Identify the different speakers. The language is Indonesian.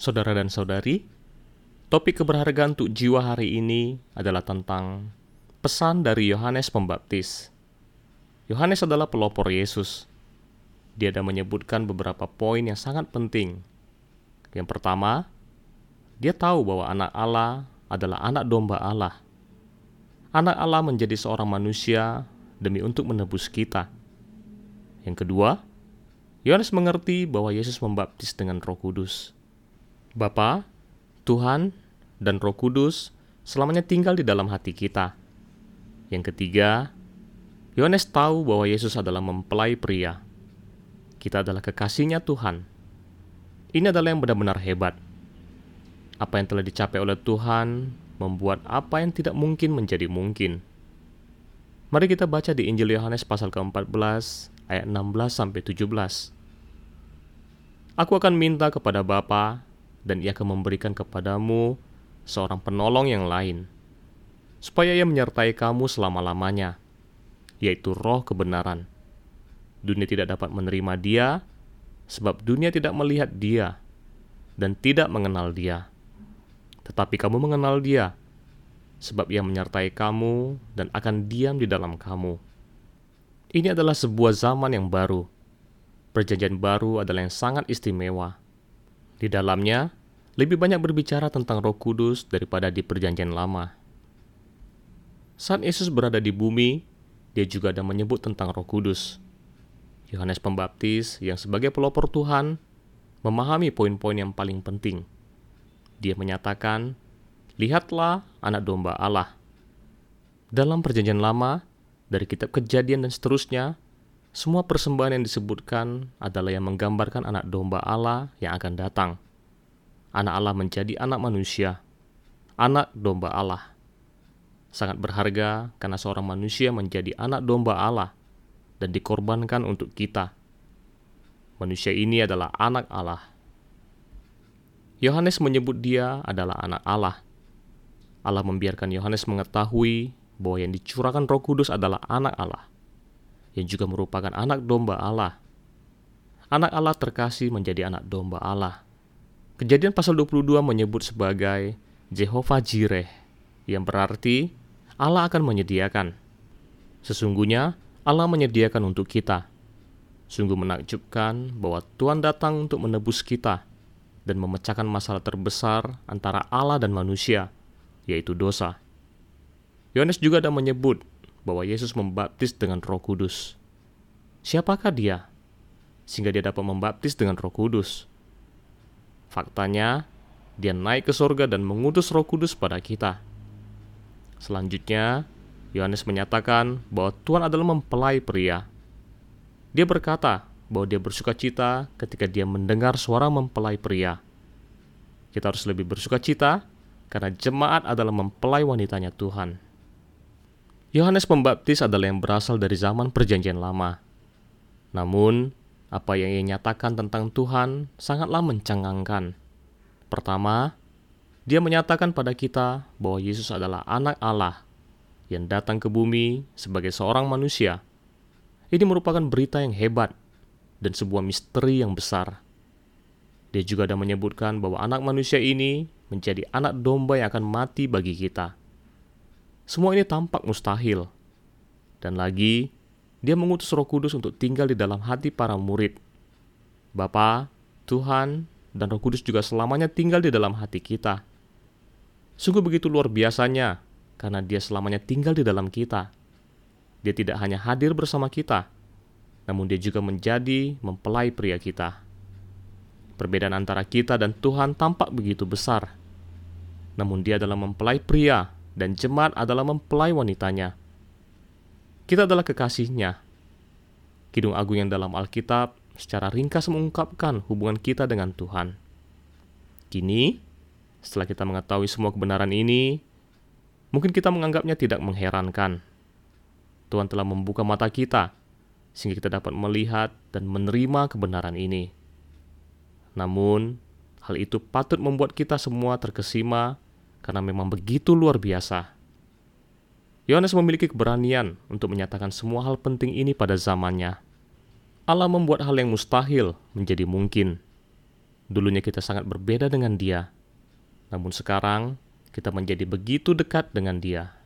Speaker 1: Saudara dan saudari, topik keberhargaan untuk jiwa hari ini adalah tentang pesan dari Yohanes Pembaptis. Yohanes adalah pelopor Yesus. Dia ada menyebutkan beberapa poin yang sangat penting. Yang pertama, dia tahu bahwa anak Allah adalah anak domba Allah. Anak Allah menjadi seorang manusia demi untuk menebus kita. Yang kedua, Yohanes mengerti bahwa Yesus membaptis dengan Roh Kudus. Bapa, Tuhan, dan Roh Kudus selamanya tinggal di dalam hati kita. Yang ketiga, Yohanes tahu bahwa Yesus adalah mempelai pria. Kita adalah kekasihnya Tuhan. Ini adalah yang benar-benar hebat. Apa yang telah dicapai oleh Tuhan membuat apa yang tidak mungkin menjadi mungkin. Mari kita baca di Injil Yohanes pasal ke-14 ayat 16 sampai 17. Aku akan minta kepada Bapa dan ia akan memberikan kepadamu seorang penolong yang lain, supaya ia menyertai kamu selama-lamanya, yaitu roh kebenaran. Dunia tidak dapat menerima dia, sebab dunia tidak melihat dia dan tidak mengenal dia. Tetapi kamu mengenal dia, sebab ia menyertai kamu dan akan diam di dalam kamu. Ini adalah sebuah zaman yang baru. Perjanjian baru adalah yang sangat istimewa. Di dalamnya, lebih banyak berbicara tentang Roh Kudus daripada di Perjanjian Lama. Saat Yesus berada di bumi, dia juga ada menyebut tentang Roh Kudus. Yohanes Pembaptis, yang sebagai pelopor Tuhan, memahami poin-poin yang paling penting. Dia menyatakan, "Lihatlah Anak Domba Allah." Dalam Perjanjian Lama, dari Kitab Kejadian dan seterusnya, semua persembahan yang disebutkan adalah yang menggambarkan Anak Domba Allah yang akan datang anak Allah menjadi anak manusia, anak domba Allah. Sangat berharga karena seorang manusia menjadi anak domba Allah dan dikorbankan untuk kita. Manusia ini adalah anak Allah. Yohanes menyebut dia adalah anak Allah. Allah membiarkan Yohanes mengetahui bahwa yang dicurahkan Roh Kudus adalah anak Allah, yang juga merupakan anak domba Allah. Anak Allah terkasih menjadi anak domba Allah Kejadian pasal 22 menyebut sebagai Jehovah Jireh, yang berarti Allah akan menyediakan. Sesungguhnya Allah menyediakan untuk kita. Sungguh menakjubkan bahwa Tuhan datang untuk menebus kita dan memecahkan masalah terbesar antara Allah dan manusia, yaitu dosa. Yohanes juga ada menyebut bahwa Yesus membaptis dengan Roh Kudus. Siapakah dia? Sehingga dia dapat membaptis dengan Roh Kudus. Faktanya, dia naik ke surga dan mengutus roh kudus pada kita. Selanjutnya, Yohanes menyatakan bahwa Tuhan adalah mempelai pria. Dia berkata bahwa dia bersuka cita ketika dia mendengar suara mempelai pria. Kita harus lebih bersuka cita karena jemaat adalah mempelai wanitanya Tuhan. Yohanes Pembaptis adalah yang berasal dari zaman Perjanjian Lama. Namun, apa yang ia nyatakan tentang Tuhan sangatlah mencengangkan. Pertama, dia menyatakan pada kita bahwa Yesus adalah anak Allah yang datang ke bumi sebagai seorang manusia. Ini merupakan berita yang hebat dan sebuah misteri yang besar. Dia juga ada menyebutkan bahwa anak manusia ini menjadi anak domba yang akan mati bagi kita. Semua ini tampak mustahil. Dan lagi, dia mengutus Roh Kudus untuk tinggal di dalam hati para murid. Bapa, Tuhan, dan Roh Kudus juga selamanya tinggal di dalam hati kita. Sungguh begitu luar biasanya, karena Dia selamanya tinggal di dalam kita. Dia tidak hanya hadir bersama kita, namun Dia juga menjadi mempelai pria kita. Perbedaan antara kita dan Tuhan tampak begitu besar, namun Dia adalah mempelai pria, dan jemaat adalah mempelai wanitanya. Kita adalah kekasihnya. Kidung Agung yang dalam Alkitab secara ringkas mengungkapkan hubungan kita dengan Tuhan. Kini, setelah kita mengetahui semua kebenaran ini, mungkin kita menganggapnya tidak mengherankan. Tuhan telah membuka mata kita sehingga kita dapat melihat dan menerima kebenaran ini. Namun, hal itu patut membuat kita semua terkesima karena memang begitu luar biasa. Yohanes memiliki keberanian untuk menyatakan semua hal penting ini pada zamannya. Allah membuat hal yang mustahil menjadi mungkin. Dulunya kita sangat berbeda dengan Dia, namun sekarang kita menjadi begitu dekat dengan Dia.